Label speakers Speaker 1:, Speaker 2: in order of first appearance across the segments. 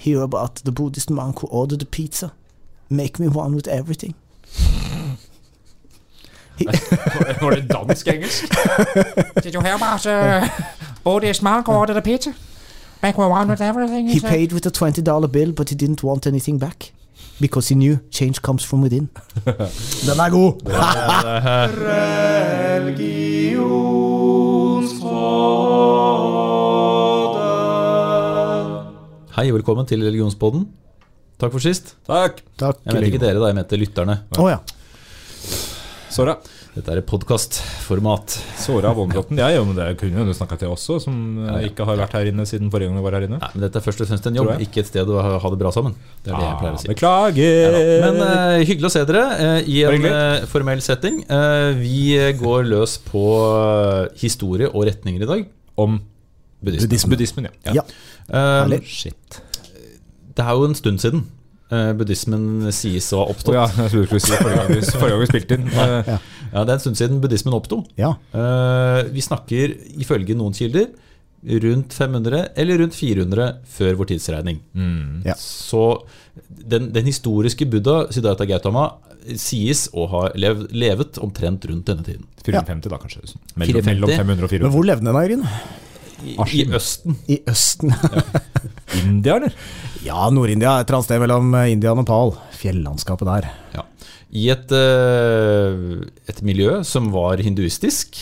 Speaker 1: hear about the Buddhist monk who ordered a pizza. Make me one with everything.
Speaker 2: Var det dansk-engelsk?
Speaker 3: Did you hear about uh, Buddhist monk who ordered a pizza? Make me one with everything.
Speaker 1: He
Speaker 3: said.
Speaker 1: paid with a $20 bill, but he didn't want anything back. Because he knew change comes from within. Den er god!
Speaker 4: Hei og velkommen til Religionspodden. Takk for sist.
Speaker 2: Takk.
Speaker 1: Takk.
Speaker 4: Jeg mente ikke dere, da. Jeg mente lytterne.
Speaker 1: Å ja.
Speaker 2: Såra.
Speaker 4: Dette er podkastformat.
Speaker 2: Såra Vonbråten. Ja, jo, men det kunne jo du snakka til også, som eh,
Speaker 4: Ja, ja.
Speaker 2: ikke har vært her inne siden forrige gang du var her inne.
Speaker 4: Nei, men Dette er først og fremst en jobb, ikke et sted å ha det bra sammen. Det er det jeg pleier å si.
Speaker 2: Ah, Beklager.
Speaker 4: Men uh, hyggelig å se dere uh, i en eh, formell setting. Vi går løs på historie og retninger i dag.
Speaker 2: Om
Speaker 4: Buddhisme.
Speaker 1: Buddhismen.
Speaker 2: buddhismen, ja.
Speaker 1: Ja.
Speaker 4: ja.
Speaker 1: Uh,
Speaker 2: Shit.
Speaker 4: det er jo en stund siden uh, buddhismen sies å ha oppstått.
Speaker 2: ja, jeg skulle si forrige gang vi, forrige gang vi spilte inn. Eh,
Speaker 4: Ja, Det er en stund siden buddhismen oppsto.
Speaker 1: Ja.
Speaker 4: Eh, vi snakker ifølge noen kilder rundt 500 eller rundt 400 før vår tidsregning.
Speaker 2: Mm.
Speaker 1: Ja.
Speaker 4: Så den, den historiske Buddha, Siddhartha Gautama, sies å ha lev, levet omtrent rundt denne tiden.
Speaker 2: 450 da, kanskje. Mellom,
Speaker 4: 450.
Speaker 2: mellom 500 og
Speaker 1: Men hvor levde den, Eirin?
Speaker 4: I, i Østen.
Speaker 1: I Østen.
Speaker 2: India, eller?
Speaker 1: ja, Nord-India. Et eller annet sted mellom eh, India og Nepal. Fjellandskapet der.
Speaker 4: Ja. I et, eh, et miljø som var hinduistisk.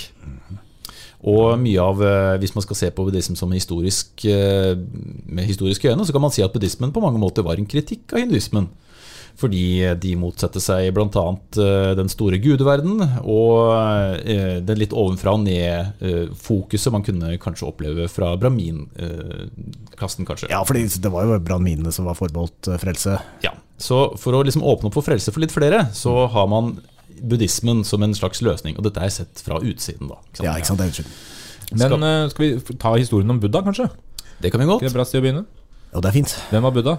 Speaker 4: Og mye av, eh, hvis man skal se på buddhismen som historisk, med historiske øyne, så kan man si at buddhismen på mange måter var en kritikk av hinduismen. Fordi de motsetter seg bl.a. den store gudeverden og eh, den litt ovenfra og ned-fokuset man kunne kanskje oppleve fra brahmin-klassen, kanskje.
Speaker 1: Ja, for det var jo brahminene som var forbeholdt eh, frelse.
Speaker 4: Ja, så for å liksom åpne opp for frelse for litt flere, så har man buddhismen som en slags løsning. Og dette er sett fra utsiden, da. ikke sant?
Speaker 1: Ja, ikke sant? Det er utsiden.
Speaker 2: Men
Speaker 4: Skal-
Speaker 2: eh, skal vi ta historien om Buddha, kanskje?
Speaker 4: Det kan vi
Speaker 2: godt. det
Speaker 4: godt.
Speaker 2: bra sted å begynne?
Speaker 1: Ja, det er fint.
Speaker 2: Hvem var Buddha?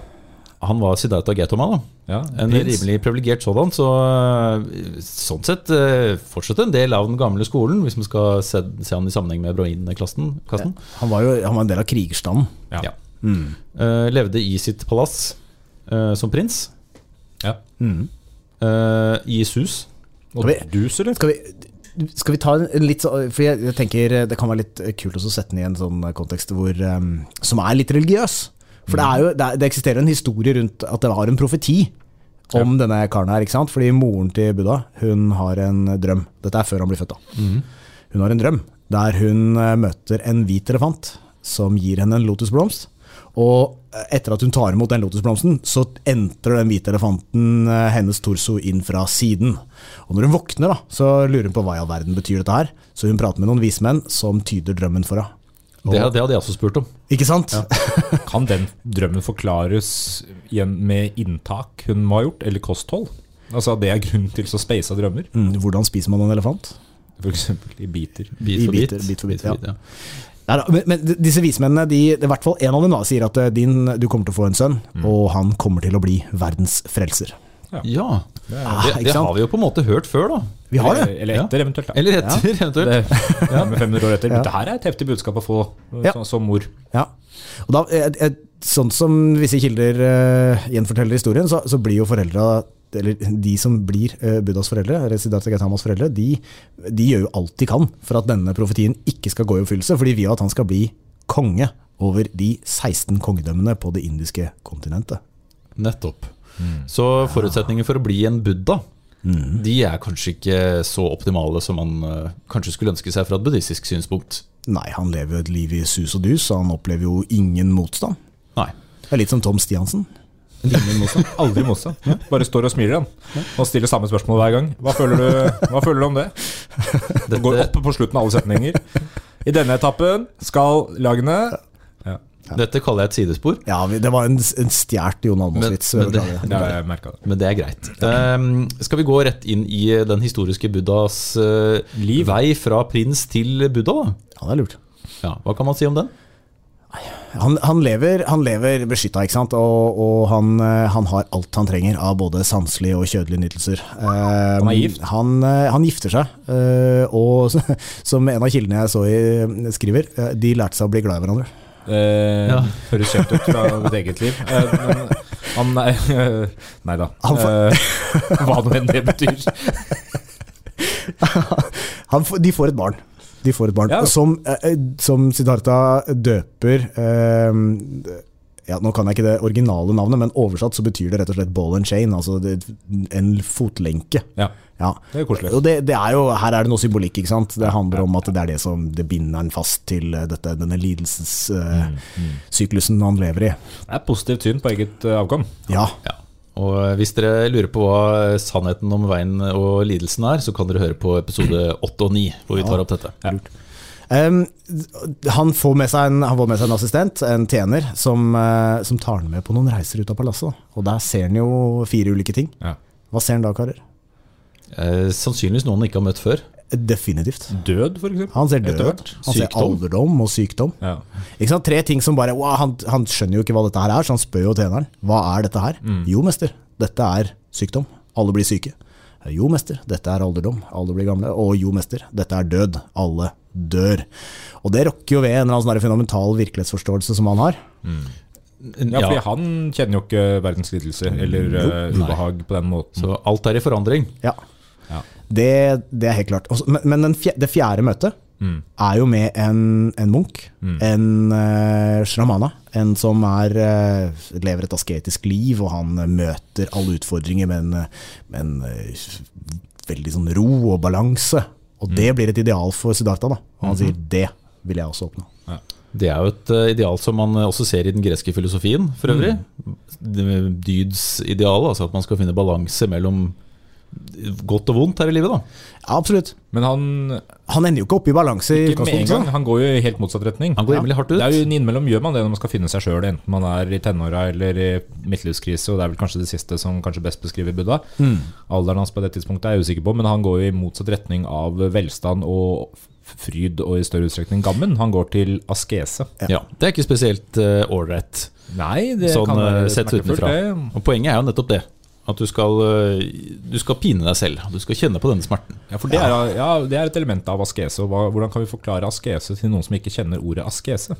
Speaker 4: Han var Siddhartha Gautama, da.
Speaker 2: Ja,
Speaker 4: En
Speaker 2: prins.
Speaker 4: rimelig privilegert sådan. Så øh, sånn sett øh, fortsatt en del av den gamle skolen, hvis man skal se, se han i sammenheng med Broin-klassen. Ja,
Speaker 1: Han var jo han var en del av krigerstanden.
Speaker 2: Ja.
Speaker 4: Ja. Eh, levde i sitt palass uh, som prins.
Speaker 2: Ja.
Speaker 4: eh, I sus.
Speaker 2: Og
Speaker 1: Skal vi-
Speaker 2: dus, eller?
Speaker 1: Skal vi, skal vi ta en, en litt sånn For jeg, jeg tenker det kan være litt kult også å sette den i en sånn kontekst hvor, um, som er litt religiøs. For det, er jo, det, det eksisterer en historie rundt at det var en profeti om denne karen her. ikke sant? Fordi moren til Buddha hun har en drøm. Dette er før han blir født. da. Hun har en drøm der hun eh, møter en hvit elefant som gir henne en lotusblomst. Og eh, etter at hun tar imot den lotusblomsten, så entrer den hvite elefanten eh, hennes torso inn fra siden. Og når hun våkner, da, så lurer hun på hva i all verden betyr dette her. Så hun prater med noen vismenn som tyder drømmen for henne.
Speaker 4: Det, det hadde jeg også spurt om.
Speaker 1: Ikke sant?
Speaker 2: Kan den drømmen forklares igjen med inntak hun må ha gjort, eller kosthold? Altså det er grunnen til så speisa drømmer?
Speaker 1: Mm, hvordan spiser man en elefant?
Speaker 2: F.eks. i biter.
Speaker 4: Bit
Speaker 1: I
Speaker 4: for bit.
Speaker 1: biter, bit for bit, ja.
Speaker 4: ja.
Speaker 1: Men, men disse vismennene, de, i hvert fall en av dem da, sier at eh, din, du kommer til å få en sønn, og han kommer til å bli verdens frelser.
Speaker 4: Ja,
Speaker 1: ja.
Speaker 4: det,
Speaker 1: ikke
Speaker 4: det
Speaker 1: sant?
Speaker 4: har vi jo på en måte hørt før, da.
Speaker 1: Vi har det.
Speaker 2: Eller, eller etter, eventuelt. Da.
Speaker 4: Eller etter, eventuelt.
Speaker 2: Det, ja, med 500 år etter.
Speaker 1: Ja.
Speaker 2: Dette her er et heftig budskap å få
Speaker 1: Ja.
Speaker 2: som, som mor.
Speaker 1: Ja. Og da, et, et, sånn som visse kilder uh, gjenforteller historien, så, så blir jo foreldra eller de som blir eh, Buddhas foreldre, Siddhartha Gautamas foreldre, de, de gjør jo alt de kan for at denne profetien ikke skal gå i oppfyllelse. For de vil at han skal bli konge over de 16 kongedømmene på det indiske kontinentet.
Speaker 4: Nettopp. Så forutsetninger for å bli en buddha, de er kanskje ikke så optimale som man uh, kanskje skulle ønske seg fra et buddhistisk synspunkt.
Speaker 1: Nei, han lever jo et liv i sus og dus, og han opplever jo ingen motstand.
Speaker 4: Nei.
Speaker 1: Det er litt som Tom Stiansen.
Speaker 4: Ingen motstand.
Speaker 2: Aldri motstand. Bare står og smiler han. Og stiller samme spørsmål hver gang. Hva føler du, hva føler du om det? Det går opp på slutten av alle setninger. I denne etappen skal lagene
Speaker 4: Dette kaller jeg et sidespor,
Speaker 1: Ja, det var en, en stjålet Jon Almaas-vits.
Speaker 4: Men- men
Speaker 2: Ja, jeg merka det.
Speaker 4: men det er greit. Um, skal vi gå rett inn i den historiske buddhas uh,
Speaker 2: Liv.
Speaker 4: vei fra prins til buddha, da?
Speaker 1: Ja, det er lurt.
Speaker 4: Ja, hva kan man si om den?
Speaker 1: Han, han lever, han lever beskytta, ikke sant? Og, og han, eh, han har alt han trenger av både sanselige og kjødelige nytelser. han
Speaker 2: er gift?
Speaker 1: Han, eh, han gifter seg, eh, og som en av kildene jeg så i, skriver, eh, de lærte seg å bli glad i hverandre.
Speaker 2: Eh,
Speaker 4: Ja.
Speaker 2: Høres kjent ut fra mitt eget liv. Eh, men han Nei, nei da. Eh, hva nå enn det betyr.
Speaker 1: Han, de får et barn. De får et barn
Speaker 2: Ja.
Speaker 1: som, eh, som Siddhartha døper eh, ja, Nå kan jeg ikke det originale navnet, men oversatt så betyr det rett og slett ball and chain. Altså det, en fotlenke.
Speaker 2: Ja,
Speaker 1: Ja.
Speaker 2: det er koselig.
Speaker 1: Og det, det er jo, her er det noe symbolikk. ikke sant? Det handler om at det er det som det binder en fast til eh, dette, denne lidelsessyklusen han lever i.
Speaker 2: Det er positivt syn på eget eh, avkom.
Speaker 1: Ja.
Speaker 4: Ja. Og eh, hvis dere lurer på hva sannheten om veien og lidelsen er, så kan dere høre på episode 8 og 9, hvor vi tar opp dette.
Speaker 1: Em, han, får med seg en, han får med seg en assistent, en tjener, som, uh, som tar han med på noen reiser ut av palasset. Og der ser han jo fire ulike ting.
Speaker 2: Ja.
Speaker 1: Hva ser han da, karer?
Speaker 4: Eh, sannsynligvis noen han ikke har møtt før.
Speaker 1: Definitivt.
Speaker 2: Død, for eksempel.
Speaker 1: Han ser død, han ser alderdom og sykdom.
Speaker 2: Ja.
Speaker 1: Ikke sant? Tre ting som bare wow, han, han skjønner jo ikke hva dette her er, så han spør jo tjeneren. Hva er dette her? Jo, mester, dette er sykdom. Alle blir syke. Jo, mester, dette er alderdom. Alle blir gamle. Og jo, mester, dette er død. Alle dør. Og det rokker jo ved en eller annen sånn fundamental virkelighetsforståelse som han har.
Speaker 2: ja, fordi han kjenner jo ikke verdens lidelse eller uh, ubehag på den måten.
Speaker 4: Så alt er i forandring.
Speaker 1: Ja.
Speaker 2: Ja.
Speaker 1: Det, det er helt klart. Også, men men den fje- det fjerde møtet
Speaker 2: Mm.
Speaker 1: er jo med en, en munk, en uh, shramana. En som er, uh, lever et asketisk liv, og han møter alle utfordringer med en, med en veldig sånn ro og balanse. Og det blir et ideal for Siddhartha. Da. Og han sier det vil jeg også oppnå.
Speaker 4: Det er jo et eh, ideal som man også ser i den greske filosofien, for øvrig. Mm. Dydsidealet, altså at man skal finne balanse mellom godt og vondt her i livet. da.
Speaker 1: Ja, absolutt.
Speaker 2: Men han,
Speaker 1: Han ender jo ikke opp i balanse i
Speaker 2: ikke med en gang,
Speaker 1: utgangspunktet.
Speaker 2: han går jo i helt motsatt retning.
Speaker 4: Han går
Speaker 1: Ja.
Speaker 4: rimelig hardt ut.
Speaker 2: Det er jo Innimellom gjør man det når man skal finne seg sjøl, enten man er i tenåra eller i midtlivskrise, og det er vel kanskje det siste som kanskje best beskriver Buddha. Alderen hans på det tidspunktet er jeg usikker på, men han går jo i motsatt retning av velstand og fryd, og i større utstrekning gammen. Han går til askese.
Speaker 4: Ja, Det er ikke spesielt ålreit.
Speaker 2: Nei, det
Speaker 4: Sånn,
Speaker 2: kan være
Speaker 4: eh, sett utenfra.
Speaker 2: det.
Speaker 4: Og Poenget er jo nettopp det. At du skal, eh, du skal pine deg selv. Du skal kjenne på denne smerten.
Speaker 2: Ja, for det er, ja, det er et element av askese. hva- Hvordan kan vi forklare askese til noen som ikke kjenner ordet askese?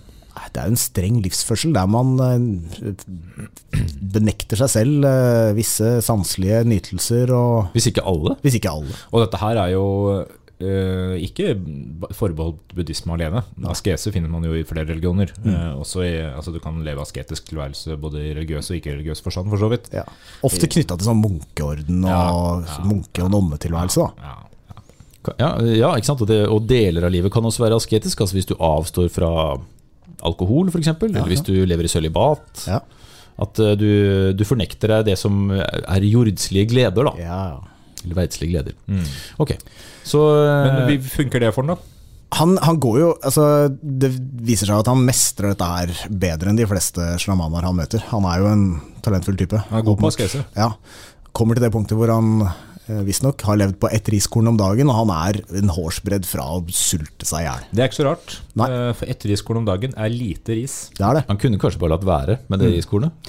Speaker 1: Det er jo en streng livsførsel der man eh, benekter seg selv eh, visse sanselige nytelser, og
Speaker 4: Hvis ikke alle.
Speaker 1: hvis ikke alle.
Speaker 2: Og dette her er jo eh, ikke forbeholdt buddhisme alene. Askese finner man jo i flere religioner. Eh, også i, altså Du kan leve asketisk tilværelse både i religiøs og ikke-religiøs forstand, for så vidt.
Speaker 1: Ja. Ofte knytta til sånn munkeorden og
Speaker 2: Ja, ja,
Speaker 1: munke- og nonnetilværelse. da.
Speaker 2: Ja.
Speaker 4: Ja, ja ikke sant? Og, det, og deler av livet kan også være asketisk. Altså Hvis du avstår fra alkohol, f.eks., eller hvis du lever i sølibat.
Speaker 1: Ja.
Speaker 4: At uh, du, du fornekter deg det som er jordslige gleder, da.
Speaker 1: ja, Ja.
Speaker 4: Eller verdslige gleder. Ok, så eh,
Speaker 2: Men funker det for han, da?
Speaker 1: Han, han går jo altså, Det viser seg at han mestrer dette her bedre enn de fleste shlamaner han møter. Han er jo en talentfull type.
Speaker 2: Han er god på askese.
Speaker 1: Ja. Kommer til det punktet hvor han eh, visstnok har levd på ett riskorn om dagen, og han er en hårsbredd fra å sulte seg i hjel.
Speaker 2: Det er ikke så rart.
Speaker 1: Nei.
Speaker 2: Eh, For ett riskorn om dagen er lite ris.
Speaker 1: Det er det.
Speaker 4: Han kunne kanskje bare latt være med det riskornet.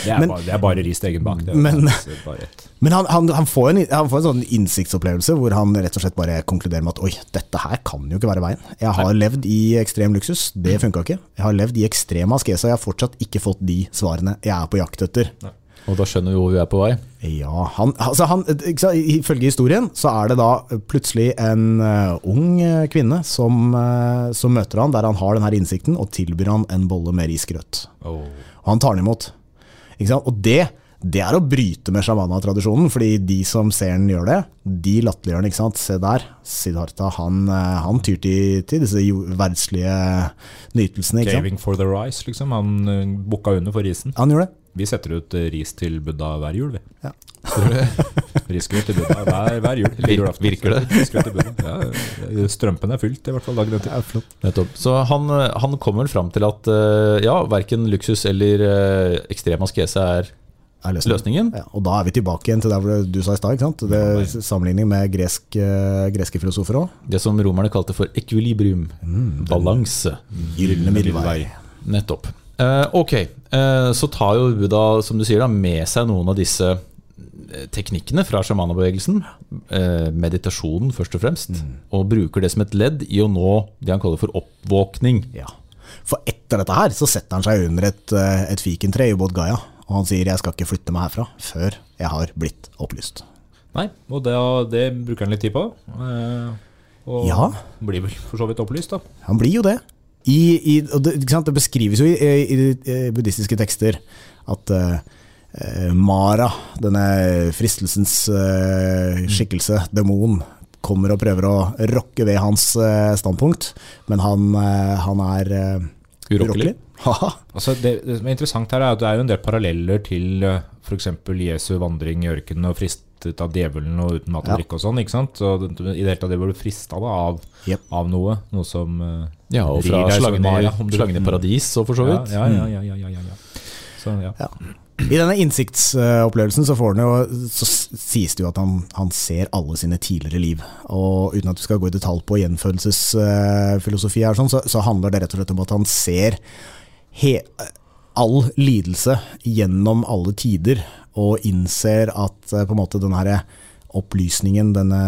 Speaker 2: Det er,
Speaker 1: Men-
Speaker 2: bare, det er bare ris til egen bak.
Speaker 1: Men-
Speaker 2: bare.
Speaker 1: Men han, han, han, får en, han får en sånn innsiktsopplevelse hvor han rett og slett bare konkluderer med at oi, dette her kan jo ikke være veien. Jeg har levd i ekstrem luksus, det funka ikke. Jeg har levd i ekstrem askese, og jeg har fortsatt ikke fått de svarene jeg er på jakt etter.
Speaker 4: Og da skjønner vi hvor vi er på vei.
Speaker 1: Ja, han, altså han, sant, Ifølge historien så er det da plutselig en uh, ung eh, kvinne som, uh, som møter han der han har denne innsikten, og tilbyr han en bolle med risgrøt.
Speaker 2: Oh.
Speaker 1: Og han tar den imot. Og det, det er å bryte med shamanatradisjonen, fordi de som ser den gjør det, de latterliggjør den. ikke sant? Se der, Siddhartha han, han tyr til, til disse verdslige nytelsene.
Speaker 2: Craving for the rice, liksom. Han bukka under for risen.
Speaker 1: Han gjorde det.
Speaker 2: Vi setter ut eh, ris til Buddha hver jul, vi.
Speaker 1: Ja.
Speaker 2: Risgrøt til Buddha hver, hver jul. Vir.
Speaker 4: Virker det?
Speaker 2: Ja, strømpen er fylt, i hvert fall dagen etter.
Speaker 4: Nettopp. Så han, eh, han kommer vel fram til at eh, ja, verken luksus eller ekstrem askese er
Speaker 1: er løsningen.
Speaker 4: løsningen.
Speaker 1: Ja, og da er vi tilbake igjen til der du sa i stad. ikke sant? Det Sammenligning med gresk, greske filosofer òg.
Speaker 4: Det som romerne kalte for ekvilibrium. Balanse.
Speaker 1: Gylne middelvei.
Speaker 4: Nettopp. Eh, ok, eh, så tar jo Buddha, som du sier, da, med seg noen av disse eh, teknikkene fra shamanabevegelsen, eh, meditasjonen først og fremst, og bruker det som et ledd i å nå det han kaller for oppvåkning.
Speaker 1: Ja. For etter dette her så setter han seg under et, et fikentre i Bodh Gaya, og han sier 'jeg skal ikke flytte meg herfra før jeg har blitt opplyst'.
Speaker 2: Nei, og det, det bruker han litt tid på. eh, Og
Speaker 1: Ja.
Speaker 2: blir for så vidt opplyst, da.
Speaker 1: Han blir jo det. I, i, det, det beskrives jo i, i, buddhistiske tekster at eh, Mara, denne fristelsens uh, skikkelse, demon, kommer og prøver å rokke ved hans uh, standpunkt, men han, han er
Speaker 4: Urokkelig.
Speaker 2: Altså det, det som er interessant her, er at det er jo en del paralleller til f.eks. Jesu vandring i ørkenen og fristet av djevelen og uten mat og drikke og sånn. ikke sant? Så I det hele tatt det ble du frista av,
Speaker 1: yep.
Speaker 2: av noe. Noe som
Speaker 4: Ja, og fra slangen, i, paradis og for så vidt.
Speaker 2: Ja, ja, ja, ja, ja, ja, ja. Så, ja.
Speaker 1: Ja. I denne innsiktsopplevelsen så, får han jo, så sies det jo at han, han ser alle sine tidligere liv. Og uten at du skal gå i detalj på gjenfødelsesfilosofi, her, sånn, så, så handler det rett og slett om at han ser he, all lidelse gjennom alle tider, og innser at eh, på en måte den her opplysningen, denne,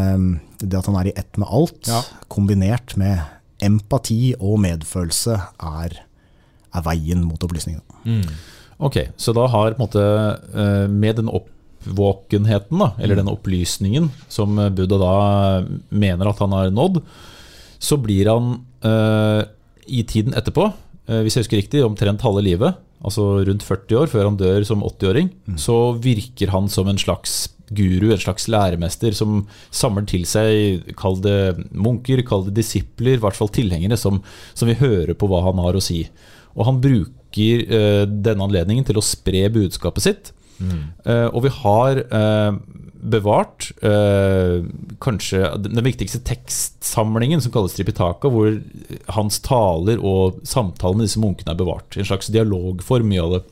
Speaker 1: det at han er i ett med alt,
Speaker 2: Ja.
Speaker 1: kombinert med empati og medfølelse, er, er veien mot opplysningen.
Speaker 4: Ok, så da har måte eh, med den oppvåkenheten, da, eller den opplysningen som Buddha da mener at han har nådd, så blir han eh, i tiden etterpå, eh, hvis jeg husker riktig, omtrent halve livet, altså rundt 40 år før han dør som 80-åring, så virker han som en slags guru, en slags læremester som samler til seg, kall det munker, kall det disipler, i hvert fall tilhengere som, som vil høre på hva han har å si. Og han bruker eh, denne anledningen til å spre budskapet sitt. Eh, og vi har eh, bevart eh, kanskje den viktigste tekstsamlingen, som kalles Tripitaka, hvor hans taler og samtaler med disse munkene er bevart. En slags dialogform, mye av det.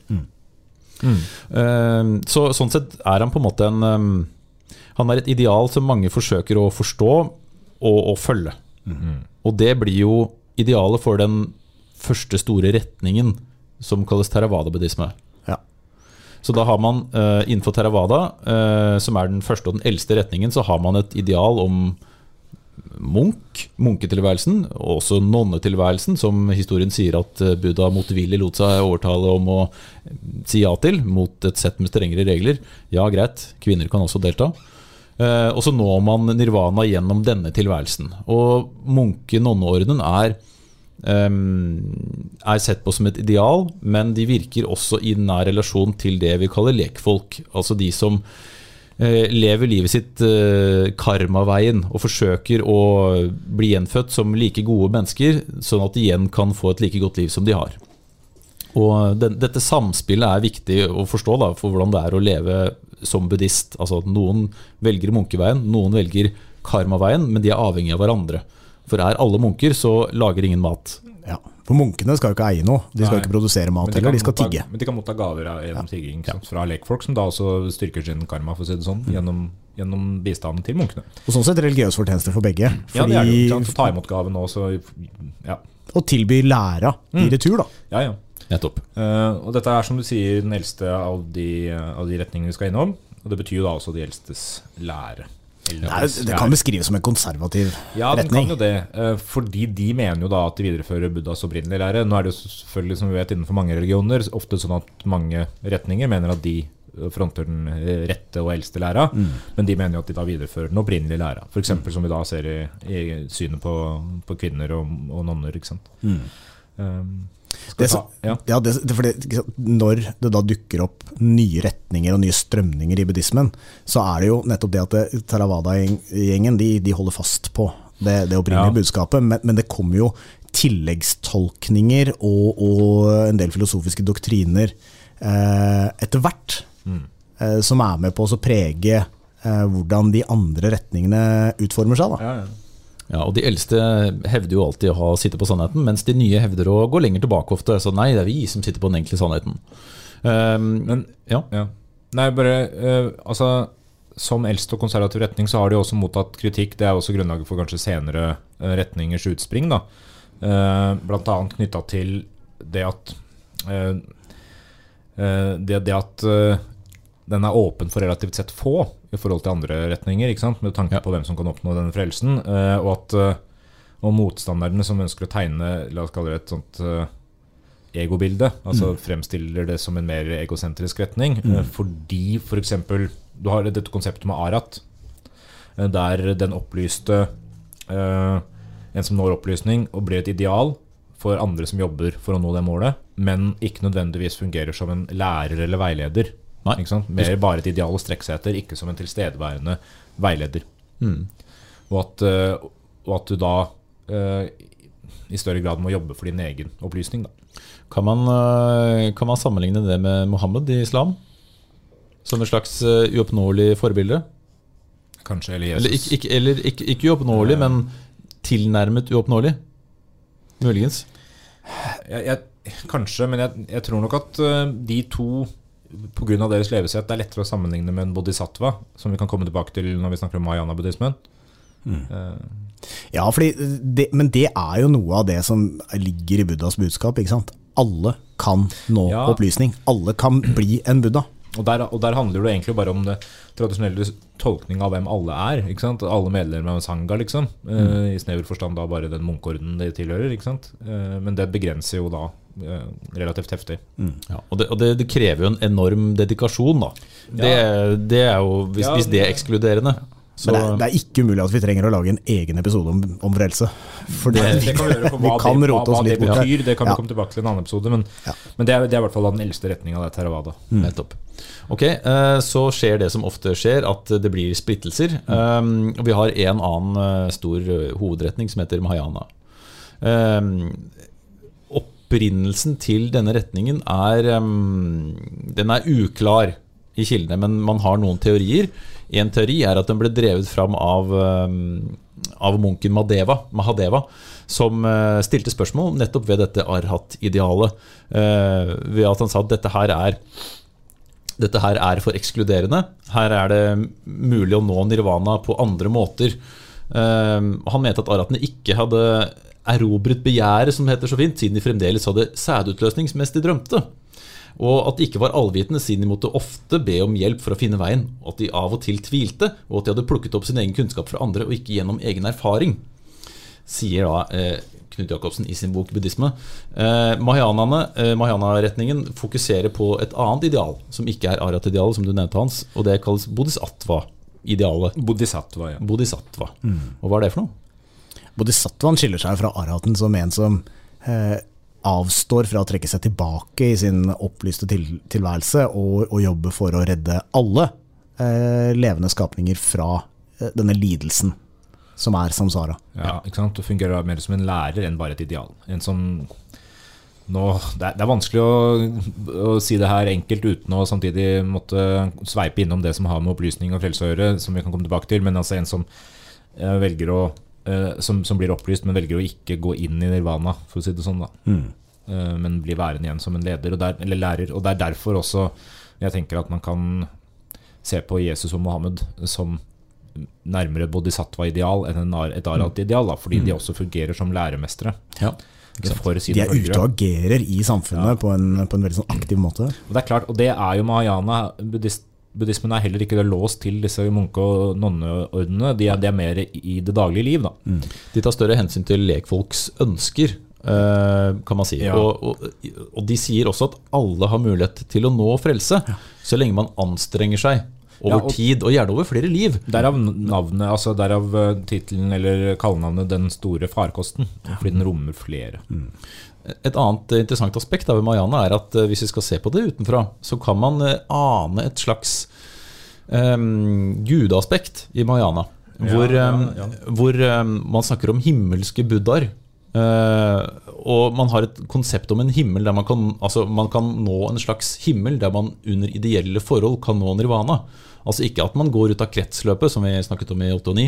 Speaker 4: Eh, så, sånn sett er han på en måte en Han er et ideal som mange forsøker å forstå og, og følge. Og det blir jo idealet for den første store retningen som kalles theravada-buddhisme.
Speaker 1: Ja.
Speaker 4: Så da har man eh, innenfor theravada, eh, som er den første og den eldste retningen, så har man et ideal om munk, munketilværelsen, og også nonnetilværelsen, som historien sier at eh, Buddha motvillig lot seg overtale om å si ja til, mot et sett med strengere regler. Ja, greit, kvinner kan også delta. Eh, og så når man nirvana gjennom denne tilværelsen. Og munke-nonneordenen er ehm, er sett på som et ideal, men de virker også i nær relasjon til det vi kaller lekfolk. Altså de som eh, lever livet sitt eh, karmaveien og forsøker å bli gjenfødt som like gode mennesker, sånn at de igjen kan få et like godt liv som de har. Og den, dette samspillet er viktig å forstå da, for hvordan det er å leve som buddhist. Altså at Noen velger munkeveien, noen velger karmaveien, men de er avhengig av hverandre. For er alle munker, så lager ingen mat.
Speaker 1: Ja. For munkene skal jo ikke eie noe, de skal
Speaker 2: Nei.
Speaker 1: ikke produsere mat heller, de skal
Speaker 2: motta-
Speaker 1: tigge.
Speaker 2: Men de kan motta gaver av- gjennom tigging ja. fra lekfolk, som da også styrker sin karma, for å si det sånn, gjennom, gjennom bistanden til munkene.
Speaker 1: Og sånn sett religiøs fortjeneste for begge.
Speaker 2: Ja, det er jo.
Speaker 1: Fordi,
Speaker 2: sant, Ta imot gaven nå, så Ja,
Speaker 1: og tilby læra i retur, da.
Speaker 2: ja. ja.
Speaker 4: Nettopp.
Speaker 2: Uh, og dette er som du sier den eldste av de, av de retningene vi skal innom. Og det betyr jo da også de eldstes lære. Eller
Speaker 1: Det, kan beskrives som en konservativ
Speaker 2: Ja, den kan jo det. eh, Fordi de mener jo da at de viderefører Buddhas opprinnelige lære. Nå er det jo selvfølgelig, som vi vet, innenfor mange religioner ofte sånn at mange retninger mener at de eh, fronter den eh, rette og eldste læra,
Speaker 1: Mm.
Speaker 2: men de mener jo at de da viderefører den opprinnelige læra. F.eks. som vi da ser i, i synet på, på kvinner og, og nonner. ikke sant? Um,
Speaker 1: Mm. Det
Speaker 2: ta, ja.
Speaker 1: Ja, det, det, fordi, når det da dukker opp nye retninger og nye strømninger i buddhismen, så er det jo nettopp det at Theravada-gjengen de, de holder fast på det, det opprinnelige
Speaker 2: Ja.
Speaker 1: budskapet, men, men det kommer jo tilleggstolkninger og, og en del filosofiske doktriner eh, etter hvert,
Speaker 2: Mm.
Speaker 1: eh, som er med på å prege eh, hvordan de andre retningene utformer seg. Da.
Speaker 2: Ja, ja.
Speaker 4: Ja, og De eldste hevder jo alltid å ha sitte på sannheten, mens de nye hevder å gå lenger tilbake ofte. Så nei, det er vi som sitter på den enkle sannheten. Um,
Speaker 2: Men
Speaker 4: ja.
Speaker 2: Ja. Nei, bare uh, Altså, som eldst og konservativ retning så har de også mottatt kritikk. Det er også grunnlaget for kanskje senere eh, retningers utspring. da Uh, Blant annet knytta til det at uh, eh, det, det at eh, den er åpen for relativt sett få i forhold til andre retninger, med tanke på hvem som kan oppnå denne frelsen. eh, og at eh, og motstanderne som ønsker å tegne la oss kalle det et sånt eh, egobilde. Altså fremstiller det som en mer egosentrisk retning. eh, Fordi f.eks. du har dette konseptet med Arat, der den opplyste En som når opplysning og blir et ideal for andre som jobber for å nå det målet, men ikke nødvendigvis fungerer som en lærer eller veileder. Mer bare et ideal å strekke seg etter, ikke som en tilstedeværende veileder. Og, at, eh, og at du da uh, i større grad må jobbe for din egen opplysning. Da.
Speaker 4: Kan man, eh, kan man sammenligne det med Mohammed i islam? Som et slags uoppnåelig forbilde?
Speaker 2: Kanskje, eller
Speaker 4: Eller
Speaker 2: Jesus.
Speaker 4: ikke, ikke, eller ikke, ikke uoppnåelig, men tilnærmet uoppnåelig? Muligens.
Speaker 2: Jeg, jeg, kanskje, men jeg, jeg tror nok at de to Pga. deres levesett det er lettere å sammenligne med en bodhisattva, som vi kan komme tilbake til når vi snakker om mayana-buddhismen.
Speaker 1: Ja, fordi det, men det er jo noe av det som ligger i Buddhas budskap. Alle kan nå
Speaker 2: Ja.
Speaker 1: opplysning. Alle kan bli en buddha.
Speaker 2: Og der, og der handler det egentlig bare om det tradisjonelle tolkning av hvem alle er. ikke sant? Alle medlemmer av en sanga, liksom. Eh, I snever forstand da bare den munkeordenen de tilhører. ikke sant? Uh, men det begrenser jo da uh, relativt heftig.
Speaker 4: Ja, og det, og det, det krever jo en enorm dedikasjon, da. Det, det er jo, hvis,
Speaker 2: Ja,
Speaker 4: hvis det er ekskluderende så,
Speaker 1: Men det er, det er ikke umulig at vi trenger å lage en egen episode om, om frelse. For det,
Speaker 2: Det kan vi gjøre for hva,
Speaker 1: kan
Speaker 2: det, hva,
Speaker 1: oss
Speaker 2: hva det betyr. Det kan
Speaker 1: Ja.
Speaker 2: vi komme tilbake til i en annen episode. Men,
Speaker 1: Ja.
Speaker 2: men det, er, det er i hvert fall den eldste retninga. av er Mm.
Speaker 4: Nettopp. Ok, eh, Så skjer det som ofte skjer, at det blir splittelser. Og vi har en annen eh, stor eh, hovedretning som heter Mahayana. Um, opprinnelsen til denne retningen er um, Den er uklar i kildene, men man har noen teorier. En teori er at den ble drevet fram av, um, av munken Madeva, Mahadeva, som eh, stilte spørsmål nettopp ved dette arhat-idealet. eh, ved at han sa at dette her er dette her er for ekskluderende. Her er det mulig å nå nirvana på andre måter. Ehm, han mente at arhatene ikke hadde erobret begjæret, som det heter så fint, siden de fremdeles hadde sædutløsning mens de drømte. Og at de ikke var allvitende, siden de måtte ofte be om hjelp for å finne veien. Og at de av og til tvilte, og at de hadde plukket opp sin egen kunnskap fra andre, og ikke gjennom egen erfaring. Sier da eh, Knut Jacobsen i sin bok 'Buddhisme'. Eh, Mahayanaene, eh, Mahayana-retningen fokuserer på et annet ideal, som ikke er arat-idealet, som du nevnte, Hans, og det kalles bodhisattva-idealet.
Speaker 2: Bodhisattva, ja.
Speaker 4: Bodhisattva. Og hva er det for noe?
Speaker 1: Bodhisattvaen skiller seg fra arhaten som en som eh, avstår fra å trekke seg tilbake i sin opplyste til, tilværelse og, og jobbe for å redde alle eh, levende skapninger fra eh, denne lidelsen som er samsara.
Speaker 2: Ja, ikke sant? Du fungerer mer som en lærer enn bare et ideal. En som nå, det, er, det er vanskelig å, å si det her enkelt uten å samtidig måtte sveipe innom det som har med opplysning og frelse å gjøre, som vi kan komme tilbake til. Men altså en som eh, velger å som, som blir opplyst, men velger å ikke gå inn i nirvana, for å si det sånn. da mm. Men blir værende igjen som en leder, der, eller lærer. Og det er derfor også jeg tenker at man kan se på Jesus og Mohammed som nærmere bodhisattva-ideal enn en et arat-ideal, da, fordi de også fungerer som læremestere.
Speaker 4: Ja.
Speaker 1: De er ute og agerer i samfunnet på, en, på en veldig sånn aktiv måte.
Speaker 2: Og det er klart, og det er jo mahayana. Buddhist, buddhismen er heller ikke låst til disse munke- og nonneordnene. De er, de er mer i det daglige liv, da.
Speaker 4: De tar større hensyn til lekfolks ønsker, eh, kan man si.
Speaker 2: Ja.
Speaker 4: Og, og, og de sier også at alle har mulighet til å nå frelse, så lenge man anstrenger seg over
Speaker 2: Ja, og-
Speaker 4: tid, og gjerne over flere liv.
Speaker 2: Derav navnet, altså derav eh, tittelen eller kallenavnet 'Den store farkosten'. Fordi den rommer flere.
Speaker 4: Et annet eh, interessant aspekt av Mariana er at eh, hvis vi skal se på det utenfra, så kan man eh, ane et slags um, gudeaspekt i Mariana. Hvor,
Speaker 2: ja,
Speaker 4: ja,
Speaker 2: ja.
Speaker 4: hvor um, man snakker om himmelske buddhaer. Uh, og man har et konsept om en himmel der man kan, altså man kan nå en slags himmel der man under ideelle forhold kan nå nirvana. Altså ikke at man går ut av kretsløpet, som vi snakket om i 8 og 9,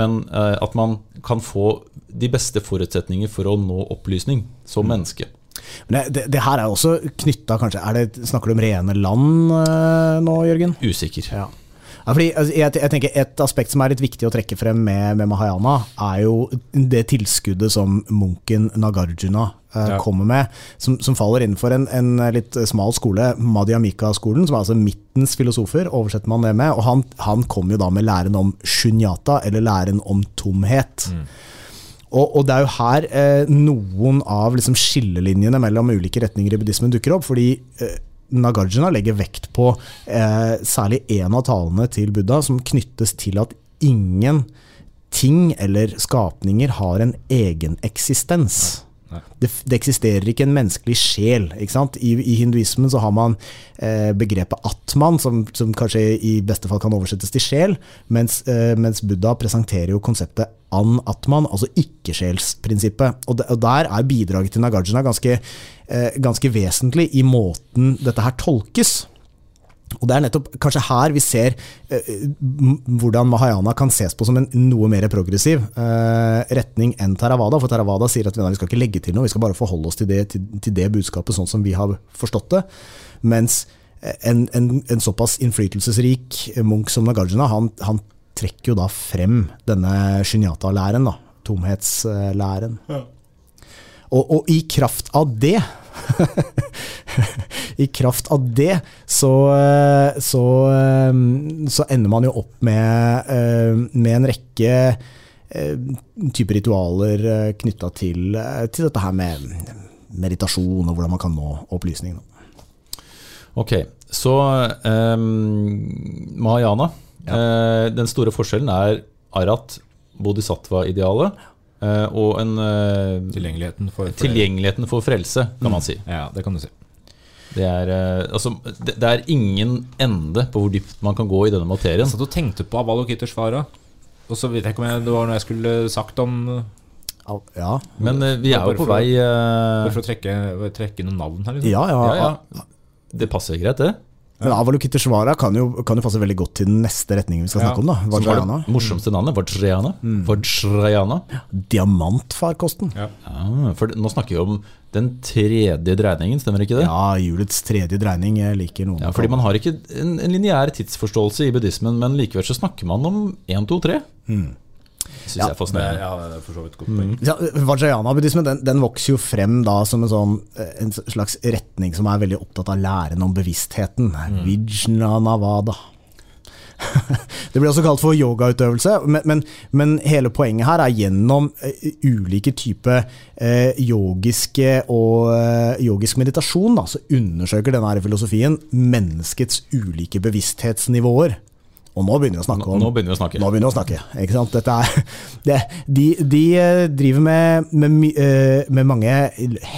Speaker 4: men uh, at man kan få de beste forutsetninger for å nå opplysning som menneske.
Speaker 1: Men det, det, det her er også knytta, kanskje det, Snakker du om rene land eh, nå, Jørgen?
Speaker 4: Usikker.
Speaker 1: Ja. Ja, fordi altså, jeg, jeg tenker Et aspekt som er litt viktig å trekke frem med, med Mahayana, er jo det tilskuddet som munken Nagarjuna eh,
Speaker 2: Ja.
Speaker 1: kommer med, som, som faller innenfor en, en litt smal skole, Madhyamika-skolen, som er altså midtens filosofer, oversetter man det med. Og han, han kom jo da med læren om shunyata, eller læren om tomhet. Og, og det er jo her eh, noen av liksom, skillelinjene mellom ulike retninger i buddhismen dukker opp. Fordi eh, Nagarjuna legger vekt på eh, særlig én av talene til Buddha som knyttes til at ingen ting eller skapninger har en egen eksistens. Det, det eksisterer ikke en menneskelig sjel. I, I hinduismen så har man eh, begrepet atman, som, som kanskje i beste fall kan oversettes til sjel, mens, eh, mens Buddha presenterer jo konseptet an-atman, altså ikke-sjelsprinsippet. Og, og der er bidraget til Nagarjuna ganske, eh, ganske vesentlig i måten dette her tolkes. Og det er nettopp kanskje her vi ser eh, hvordan Mahayana kan ses på som en noe mer progressiv eh, retning enn Theravada. For Theravada sier at vi skal ikke legge til noe, vi skal bare forholde oss til det, til, til det budskapet sånn som vi har forstått det. Mens eh, en, en, en såpass innflytelsesrik munk som Nagarjuna, han, han trekker jo da frem denne shunyata-læren, tomhetslæren. Tomhetslæren. Og, og i kraft av det I kraft av det så, eh, så, eh, så ender man jo opp med, eh, med en rekke typer ritualer knytta til, til dette her med meditasjon og hvordan man kan nå opplysning.
Speaker 4: Ok, så um, Mahayana. Ja. den store forskjellen er Arat, bodhisattva-idealet, og en eh,
Speaker 2: Tilgjengeligheten for,
Speaker 4: tilgjengeligheten for frelse, kan man si.
Speaker 2: Ja, det kan du si.
Speaker 4: Det er, eh, altså, det, det er ingen ende på hvor dypt man kan gå i denne materien.
Speaker 2: Jeg satt og tenkte på Avalokiteshvara. Og så vet jeg ikke om jeg, det var noe jeg skulle sagt om
Speaker 1: Ja,
Speaker 4: Men eh, vi er jo på
Speaker 2: for-
Speaker 4: vei
Speaker 2: Bare
Speaker 4: eh,
Speaker 2: for å trekke, trekke noen navn her. Liksom.
Speaker 1: ja, ja,
Speaker 4: Ja, ja. Det passer greit, det.
Speaker 1: Men Avalokiteshvara kan jo, kan jo passe veldig godt til den neste retningen vi skal snakke om. da Vajrayana.
Speaker 4: det morsomste navnet. Vajrayana. Vajrayana.
Speaker 1: Diamantfarkosten.
Speaker 2: Ja.
Speaker 4: Ja, for nå snakker vi om den tredje dreiningen, stemmer ikke det?
Speaker 1: Ja, julets tredje dreining. Jeg liker noen
Speaker 4: Ja, fordi man har ikke en, en lineær tidsforståelse i buddhismen, men likevel så snakker man om 1, 2, 3. Syns
Speaker 1: Ja.
Speaker 4: jeg er fascinerende.
Speaker 2: ja, det er for så vidt godt poeng.
Speaker 1: Ja, Vajrayana-buddhismen den, den vokser jo frem da som en, sånn, eh, en slags retning som er veldig opptatt av læren om bevisstheten. Vijnanavada. Det blir også kalt for yogautøvelse, men, men, men hele poenget her er gjennom eh, ulike typer eh, yogiske og eh, yogisk meditasjon, da, så undersøker denne filosofien menneskets ulike bevissthetsnivåer. Og nå begynner vi å snakke om
Speaker 4: Nå begynner vi å snakke.
Speaker 1: nå begynner vi å snakke. Ikke sant? Dette er, det, de, de eh, driver med, med, eh, med mange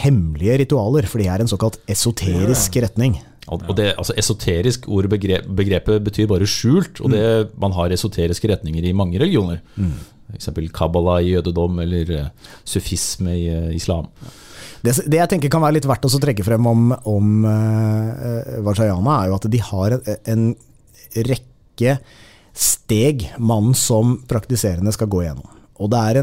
Speaker 1: hemmelige ritualer, for de er en såkalt esoterisk retning.
Speaker 4: Og det, altså Esoterisk ord begrep, begrepet betyr bare skjult, og det, man har esoteriske retninger i mange religioner. F.eks. Kabbalah i jødedom eller eh, sufisme i islam.
Speaker 1: Det, det jeg tenker kan være litt verdt å trekke frem om, om uh, Vajrayana, er jo at de har en, en rekke steg man som praktiserende skal gå gjennom. Og det er,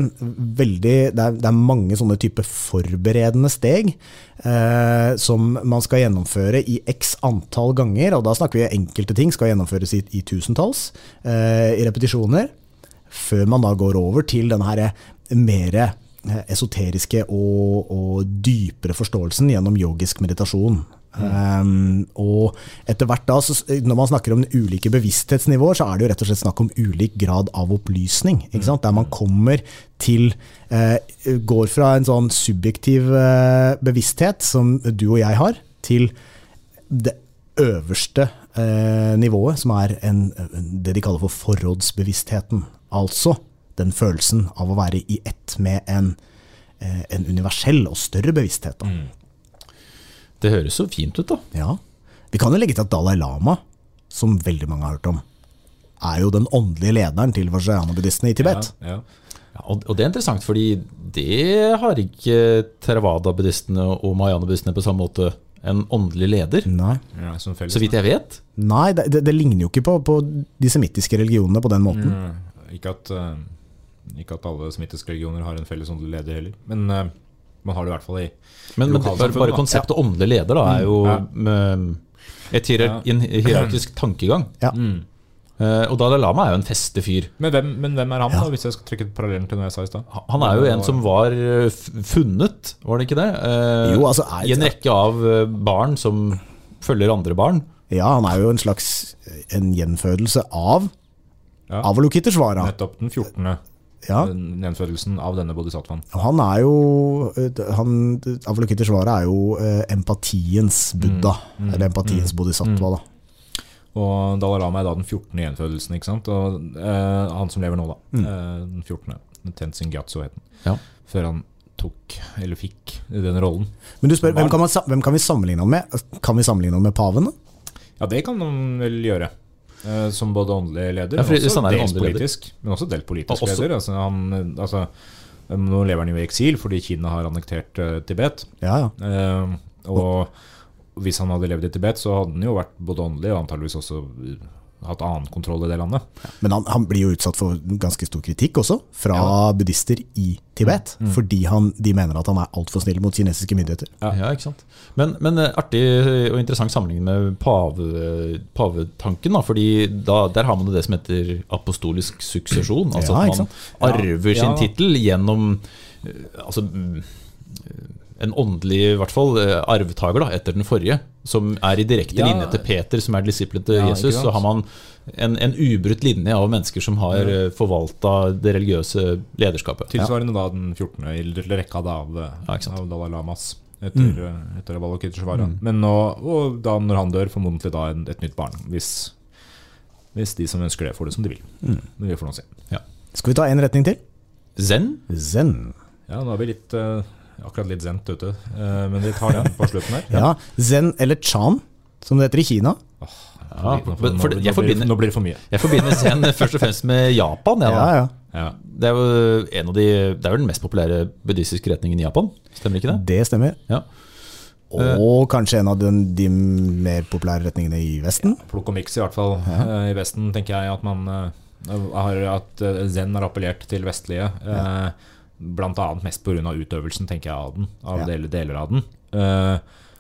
Speaker 1: veldig, det er, det er mange sånne type forberedende steg eh, som man skal gjennomføre i x antall ganger. Og da snakker vi enkelte ting skal gjennomføres i, i tusentalls, eh, i repetisjoner. Før man da går over til den her mer eh, esoteriske og, og dypere forståelsen gjennom yogisk meditasjon. Um, og etter hvert da, så, når man snakker om ulike bevissthetsnivåer, så er det jo rett og slett snakk om ulik grad av opplysning. Der man kommer til eh, Går fra en sånn subjektiv eh, bevissthet, som du og jeg har, til det øverste eh, nivået, som er en, det de kaller for forrådsbevisstheten. Altså den følelsen av å være i ett med en, eh, en universell og større bevissthet. Da.
Speaker 4: Det høres så fint ut, da.
Speaker 1: Ja. Vi kan jo legge til at Dalai Lama, som veldig mange har hørt om, er jo den åndelige lederen til vajrayana-buddhistene i Tibet.
Speaker 2: Ja, ja.
Speaker 4: Ja, og, og det er interessant, fordi det har ikke Theravada-buddhistene og Mahayana-buddhistene på samme måte en åndelig leder.
Speaker 1: Nei.
Speaker 2: Ja, felles,
Speaker 4: Så vidt jeg vet.
Speaker 1: Nei, det, det, det ligner jo ikke på, på de semittiske religionene på den måten.
Speaker 2: Mm, ikke, at, eh, ikke at alle semittiske religioner har en felles åndelig leder heller. Men eh, man har det i hvert fall i
Speaker 4: Men, men bare, bare konseptet åndelig leder da, er jo
Speaker 2: Ja.
Speaker 4: mm, et hierar en hierarkisk tankegang.
Speaker 1: Ja.
Speaker 2: Mm.
Speaker 4: Uh, og Dalai Lama er jo en festefyr.
Speaker 2: Men hvem, men hvem er han, da, hvis jeg skal trekke parallellen til noe jeg sa i stad?
Speaker 4: Han er jo en som var eh, funnet, var det ikke det? Uh,
Speaker 1: Jo, altså, er-
Speaker 4: I en rekke av barn som følger andre barn.
Speaker 1: Ja, han er jo en slags en gjenfødelse av
Speaker 2: Ja.
Speaker 1: Avalokiteshvara.
Speaker 2: Nettopp den 14.
Speaker 1: Ja.
Speaker 2: nedførelsen av denne bodhisattvaen.
Speaker 1: Han er jo han, Avalokiteshvara er jo eh, empatiens buddha, eller empatiens bodhisattva. da.
Speaker 2: Og Dalai Lama er da den 14. gjenfødelsen, ikke sant? Og eh, han som lever nå, da.
Speaker 1: Mm.
Speaker 2: Eh, den 14. Tenzin Gyatso het han.
Speaker 4: Ja.
Speaker 2: Før han tok, eller fikk, den rollen.
Speaker 1: Men du spør, hvem kan, man, hvem kan vi sammenligne han med? Kan vi sammenligne han med paven? da?
Speaker 2: Ja, det kan han vel gjøre. Eh, som både åndelig leder,
Speaker 4: Ja, for
Speaker 2: men også
Speaker 4: er
Speaker 2: dels
Speaker 4: leder.
Speaker 2: politisk. Men også delt politisk
Speaker 4: også-
Speaker 2: leder. Altså, han, altså, nå lever han jo i eksil fordi Kina har annektert uh, Tibet.
Speaker 1: Ja, ja.
Speaker 2: Uh, og hvis han hadde levd i Tibet, så hadde han jo vært både åndelig og antageligvis også hatt annen kontroll i det landet.
Speaker 1: Men han, han blir jo utsatt for ganske stor kritikk også, fra buddhister i Tibet. Fordi han, de mener at han er altfor snill mot kinesiske myndigheter.
Speaker 2: Ja.
Speaker 4: Ja, ikke sant? Men, men eh, artig og interessant sammenligning med pave, pavetanken. Da, fordi da, der har man det som heter apostolisk suksesjon. Altså
Speaker 1: Ja,
Speaker 4: at man arver sin
Speaker 2: Ja.
Speaker 4: tittel gjennom eh, altså, mm, en åndelig i hvert fall, eh, arvtaker da, etter den forrige, som er i direkte
Speaker 2: Ja.
Speaker 4: linje til Peter, som er disippelen til
Speaker 2: Ja,
Speaker 4: Jesus. Så har man en, en ubrutt linje av mennesker som har ja. forvalta det religiøse lederskapet.
Speaker 2: Tilsvarende da den 14. i rekka da av,
Speaker 4: Ja,
Speaker 2: av Dalai Lamas etter, mm. etter Avalokiteshvara. Men nå, og da når han dør, formodentlig da en, et nytt barn. Hvis, hvis de som ønsker det, får det som de vil. Men vi får nå se.
Speaker 1: Skal vi ta en retning til?
Speaker 4: Zen?
Speaker 1: Zen.
Speaker 2: Ja, nå er vi litt eh, akkurat litt zent ute, eh, men vi tar den på slutten her.
Speaker 1: Ja, Zen eller Chan, som det heter i Kina.
Speaker 4: Ja,
Speaker 2: Nå, blir, nå blir det for mye.
Speaker 4: jeg forbinder Zen først og fremst med Japan. Ja, da.
Speaker 1: Ja, ja.
Speaker 2: Ja.
Speaker 4: Det er jo en av de, det er vel den mest populære buddhistiske retningen i Japan? Stemmer ikke det?
Speaker 1: Det stemmer.
Speaker 4: Ja.
Speaker 1: Og kanskje en av den, de mer populære retningene i Vesten.
Speaker 2: Plukk og miks i hvert fall. Uh, I Vesten tenker jeg at man uh, har At Zen har appellert til vestlige. eh, Annet mest pga. utøvelsen, tenker jeg, av den. Av
Speaker 1: Ja.
Speaker 2: deler, deler av den. Uh,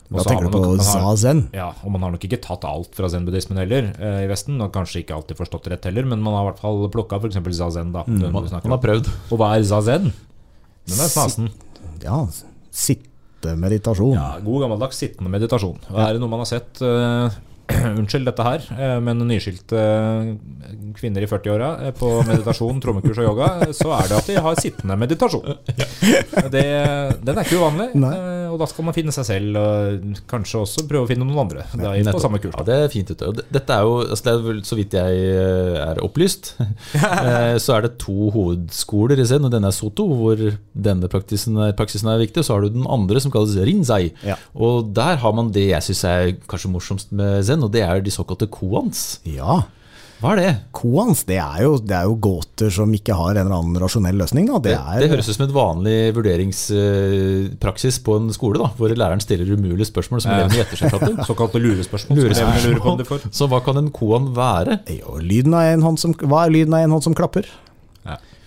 Speaker 2: og
Speaker 1: Da
Speaker 2: så har
Speaker 1: tenker
Speaker 2: man
Speaker 1: du på
Speaker 2: nok- man har-
Speaker 1: Zazen.
Speaker 2: Ja, og man har nok ikke tatt alt fra zen-buddhismen heller eh, i Vesten. Og kanskje ikke alltid forstått det rett heller, men man har i hvert fall plukka f.eks. zazen. da mm.
Speaker 4: Man, man har prøvd.
Speaker 2: Og hva er zazen? Den er snasen.
Speaker 1: Ja, sittemeditasjon.
Speaker 2: Ja, god gammeldags sittende meditasjon. Og er det noe man har sett eh, Unnskyld dette her, eh, men nyskilte eh, kvinner i 40-åra eh, på meditasjon, trommekurs og yoga, så er det at de har sittende meditasjon. Det, den er ikke uvanlig,
Speaker 1: Nei.
Speaker 2: og da skal man finne seg selv, og kanskje også prøve å finne noen andre da, på samme kurs.
Speaker 4: Ja, det er fint Dette er jo, altså det er vel så vidt jeg er opplyst, så er det to hovedskoler i Zen, og denne er Soto, hvor denne praksisen er, praksisen er viktig. Og så har du den andre som kalles Rinzai.
Speaker 1: Ja.
Speaker 4: Og der har man det jeg syns er kanskje morsomst med Zen, og det er de såkalte koans.
Speaker 1: Ja.
Speaker 4: Hva er det?
Speaker 1: Koans, det er, jo, det er jo gåter som ikke har en eller annen rasjonell løsning. Da. Det,
Speaker 4: Det,
Speaker 1: er,
Speaker 4: det høres ut som et vanlig vurderingspraksis på en skole, da, hvor læreren stiller umulige spørsmål som elevene gjetter seg fram til.
Speaker 2: Såkalte lurespørsmål. som lurer på om de får.
Speaker 4: Så hva kan en koan være?
Speaker 1: jo, lyden av en hånd som, hva er lyden av en hånd som klapper?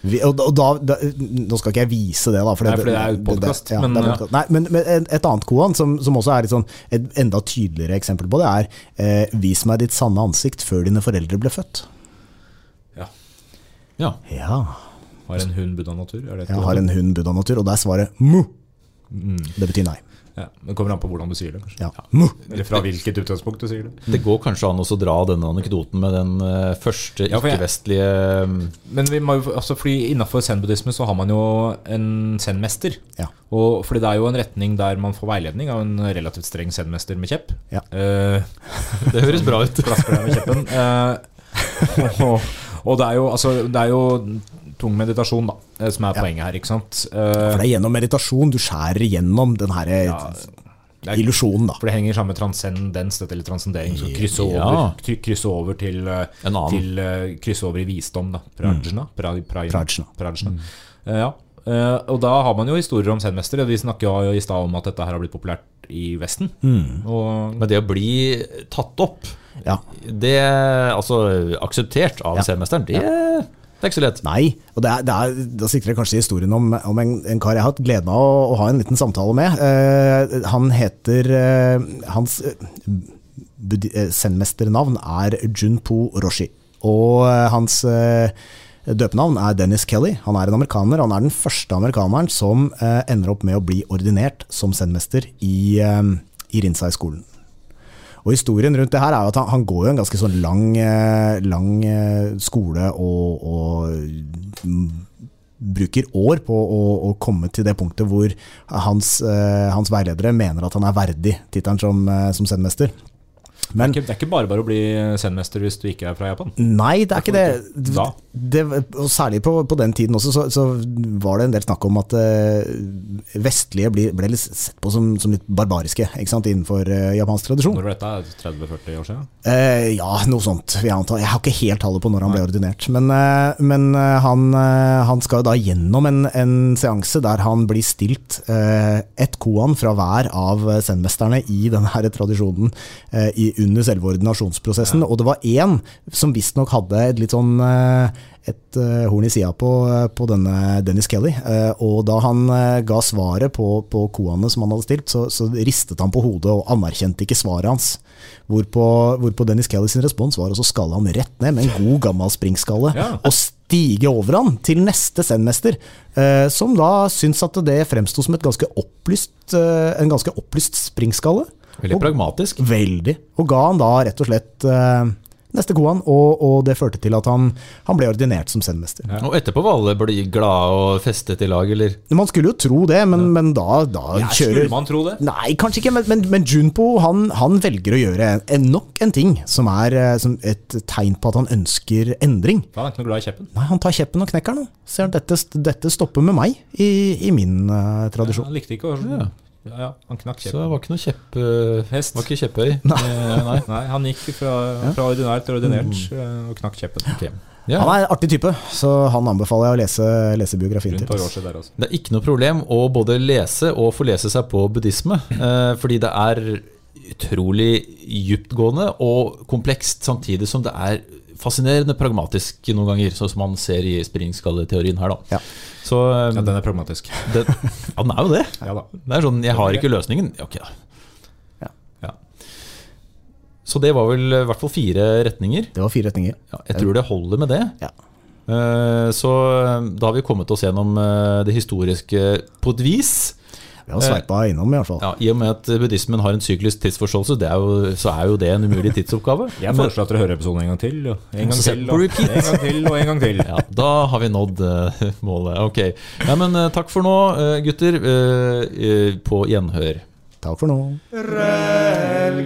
Speaker 2: Ja.
Speaker 1: Vi, og, da- og da, da, nå skal ikke jeg vise det, da. For
Speaker 2: Nei, for det er jo podcast,
Speaker 1: ja,
Speaker 2: men-
Speaker 1: det podcast. Nei, men, men et, et annet koan, som, som også er et, sånn, et enda tydeligere eksempel på det, er eh, Vis meg ditt sanne ansikt før dine foreldre ble født.
Speaker 2: Ja.
Speaker 4: Ja.
Speaker 1: Ja,
Speaker 2: Har en hund buddha-natur? Er det et
Speaker 1: har en hund buddha-natur, og det er svaret mu. Det betyr nei.
Speaker 2: Ja, det kommer an på hvordan du sier det, kanskje.
Speaker 1: Ja.
Speaker 2: Eller fra hvilket utgangspunkt du sier det.
Speaker 4: Det går kanskje an å dra denne anekdoten med den eh, første ikke-vestlige ja,
Speaker 2: Men vi må jo, altså fordi innenfor zen-buddhisme så har man jo en zen-mester.
Speaker 1: Ja.
Speaker 2: Og fordi det er jo en retning der man får veiledning av en relativt streng zen-mester med kjepp.
Speaker 1: Ja.
Speaker 2: Eh,
Speaker 4: Det høres bra ut.
Speaker 2: klasker deg med kjeppen. Eh, og, og det er jo altså Det er jo tung meditasjon, da, eh, som er
Speaker 1: Ja.
Speaker 2: poenget her, ikke sant.
Speaker 1: For
Speaker 2: Eh,
Speaker 1: det er gjennom meditasjon du skjærer igjennom den her
Speaker 2: ja, det er-
Speaker 1: illusjonen, da.
Speaker 2: For det henger sammen med transcendens, dette, eller transcendering. Så krysse over,
Speaker 4: Ja.
Speaker 2: krysse over til, eh,
Speaker 4: En annen.
Speaker 2: til uh, Krysse over i visdom, da. Prajna. Pra, prajna.
Speaker 1: Prajna.
Speaker 2: Mm. Uh, ja. Eh, og da har man jo historier om zen-mestere. Vi snakka jo i stad om at dette her har blitt populært i Vesten. Og
Speaker 4: Men det å bli tatt opp,
Speaker 1: Ja.
Speaker 4: det altså akseptert av
Speaker 1: Ja.
Speaker 4: zen-mesteren, det, det er ikke så lett.
Speaker 1: Nei, og det er, det er, da sikter jeg kanskje historien om, om en, en kar jeg har hatt gleden av å, å ha en liten samtale med. Eh, han heter eh, Hans budi- eh, er Junpo Roshi. Og hans døpenavn er Dennis Kelly. Han er en amerikaner. Han er den første amerikaneren som ender opp med å bli ordinert som zen-mester i, eh, i Rinsai-skolen. Og historien rundt det her er jo at han, han går jo en ganske sånn lang, eh, lang eh, skole og, og mm, bruker år på å, å komme til det punktet hvor hans, eh, hans veiledere mener at han er verdig tittelen som, som zen-mester. Men
Speaker 2: Det er ikke- det er ikke bare bare å bli zen-mester hvis du ikke er fra Japan.
Speaker 1: Nei, det er ikke det. Det og særlig på, på den tiden også, så, så var det en del snakk om at uh, vestlige ble, ble litt sett på som, som litt barbariske innenfor uh, japansk tradisjon.
Speaker 2: Når var dette? 30-40 år siden?
Speaker 1: Uh, ja, noe sånt jeg antar. Jeg har ikke helt tallet på når han ble ordinert. Men, men han, han skal jo da gjennom en, en seanse der han blir stilt uh, et koan fra hver av zen-mesterne i denne tradisjonen i, under selve ordinasjonsprosessen. Og det var én som visstnok hadde et litt sånn eh, et eh, horn i sida på, på denne Dennis Kelly. Eh, og da han eh, ga svaret på, på koene som han hadde stilt, så, så ristet han på hodet og anerkjente ikke svaret hans. Hvorpå, hvorpå Dennis Kelly sin respons var å så skalle han rett ned med en god gammel springskalle.
Speaker 2: Ja.
Speaker 1: Og stige over han til neste zen-mester, eh, som da syns at det fremsto som et ganske opplyst, eh, en ganske opplyst springskalle.
Speaker 4: Veldig
Speaker 1: Og-
Speaker 4: pragmatisk.
Speaker 1: Veldig. Og ga han da rett og slett eh, neste koan, og, og det førte til at han, han ble ordinert som sendmester. Ja.
Speaker 4: Og etterpå var alle ble glade og festet i lag, eller?
Speaker 1: Man skulle jo tro det, men, men da, da
Speaker 2: Ja,
Speaker 1: kjører
Speaker 2: Skulle man tro det?
Speaker 1: Nei, kanskje ikke, men, men, men Junpo han, han velger å gjøre en, nok en ting som er eh, som et tegn på at han ønsker endring.
Speaker 2: Han er ikke noe glad i kjeppen.
Speaker 1: Nei, Han tar kjeppen og knekker den. Ser at dette, dette stopper med meg i, i min uh, tradisjon.
Speaker 2: Han likte ikke å
Speaker 4: Ja.
Speaker 2: ja, Han knakk
Speaker 4: Så det var ikke noe kjepp... eh, Var ikke kjepphøy. Nei. Nei.
Speaker 2: Nei, han gikk fra, fra ordinært til ordinert mm. og knakk kjeppen.
Speaker 4: Okay. Ja.
Speaker 1: Han er en artig type, så han anbefaler jeg å lese, lese biografien til.
Speaker 2: par år siden der også.
Speaker 4: Det er ikke noe problem å både lese og få lese seg på buddhisme, eh, fordi det er utrolig dyptgående og komplekst, samtidig som det er fascinerende pragmatisk noen ganger, sånn som man ser i springskalleteorien her. da.
Speaker 1: Ja.
Speaker 4: Så eh,
Speaker 2: Ja, den er pragmatisk.
Speaker 4: det, ja, den er jo det.
Speaker 2: Ja da.
Speaker 4: Det er sånn, jeg har ikke løsningen. Ja, Ok, da.
Speaker 1: Ja.
Speaker 4: Ja. Så det var vel i hvert fall fire retninger.
Speaker 1: Det var fire retninger.
Speaker 4: Ja, jeg tror det holder med det.
Speaker 1: Ja.
Speaker 4: Eh, Så eh, da har vi kommet oss gjennom eh, det historiske på et vis.
Speaker 1: Vi har sveipa innom, i hvert fall.
Speaker 4: Ja, I og med at buddhismen har en syklisk tidsforståelse, det er jo, så er jo det en umulig tidsoppgave.
Speaker 2: Jeg foreslår at dere hører episoden en gang til, og en gang til, og en gang til, og en gang til.
Speaker 4: Ja, da har vi nådd uh, målet. Ok. Ja, men uh, takk for nå, uh, gutter. På gjenhør.
Speaker 1: Takk for nå.
Speaker 3: Rød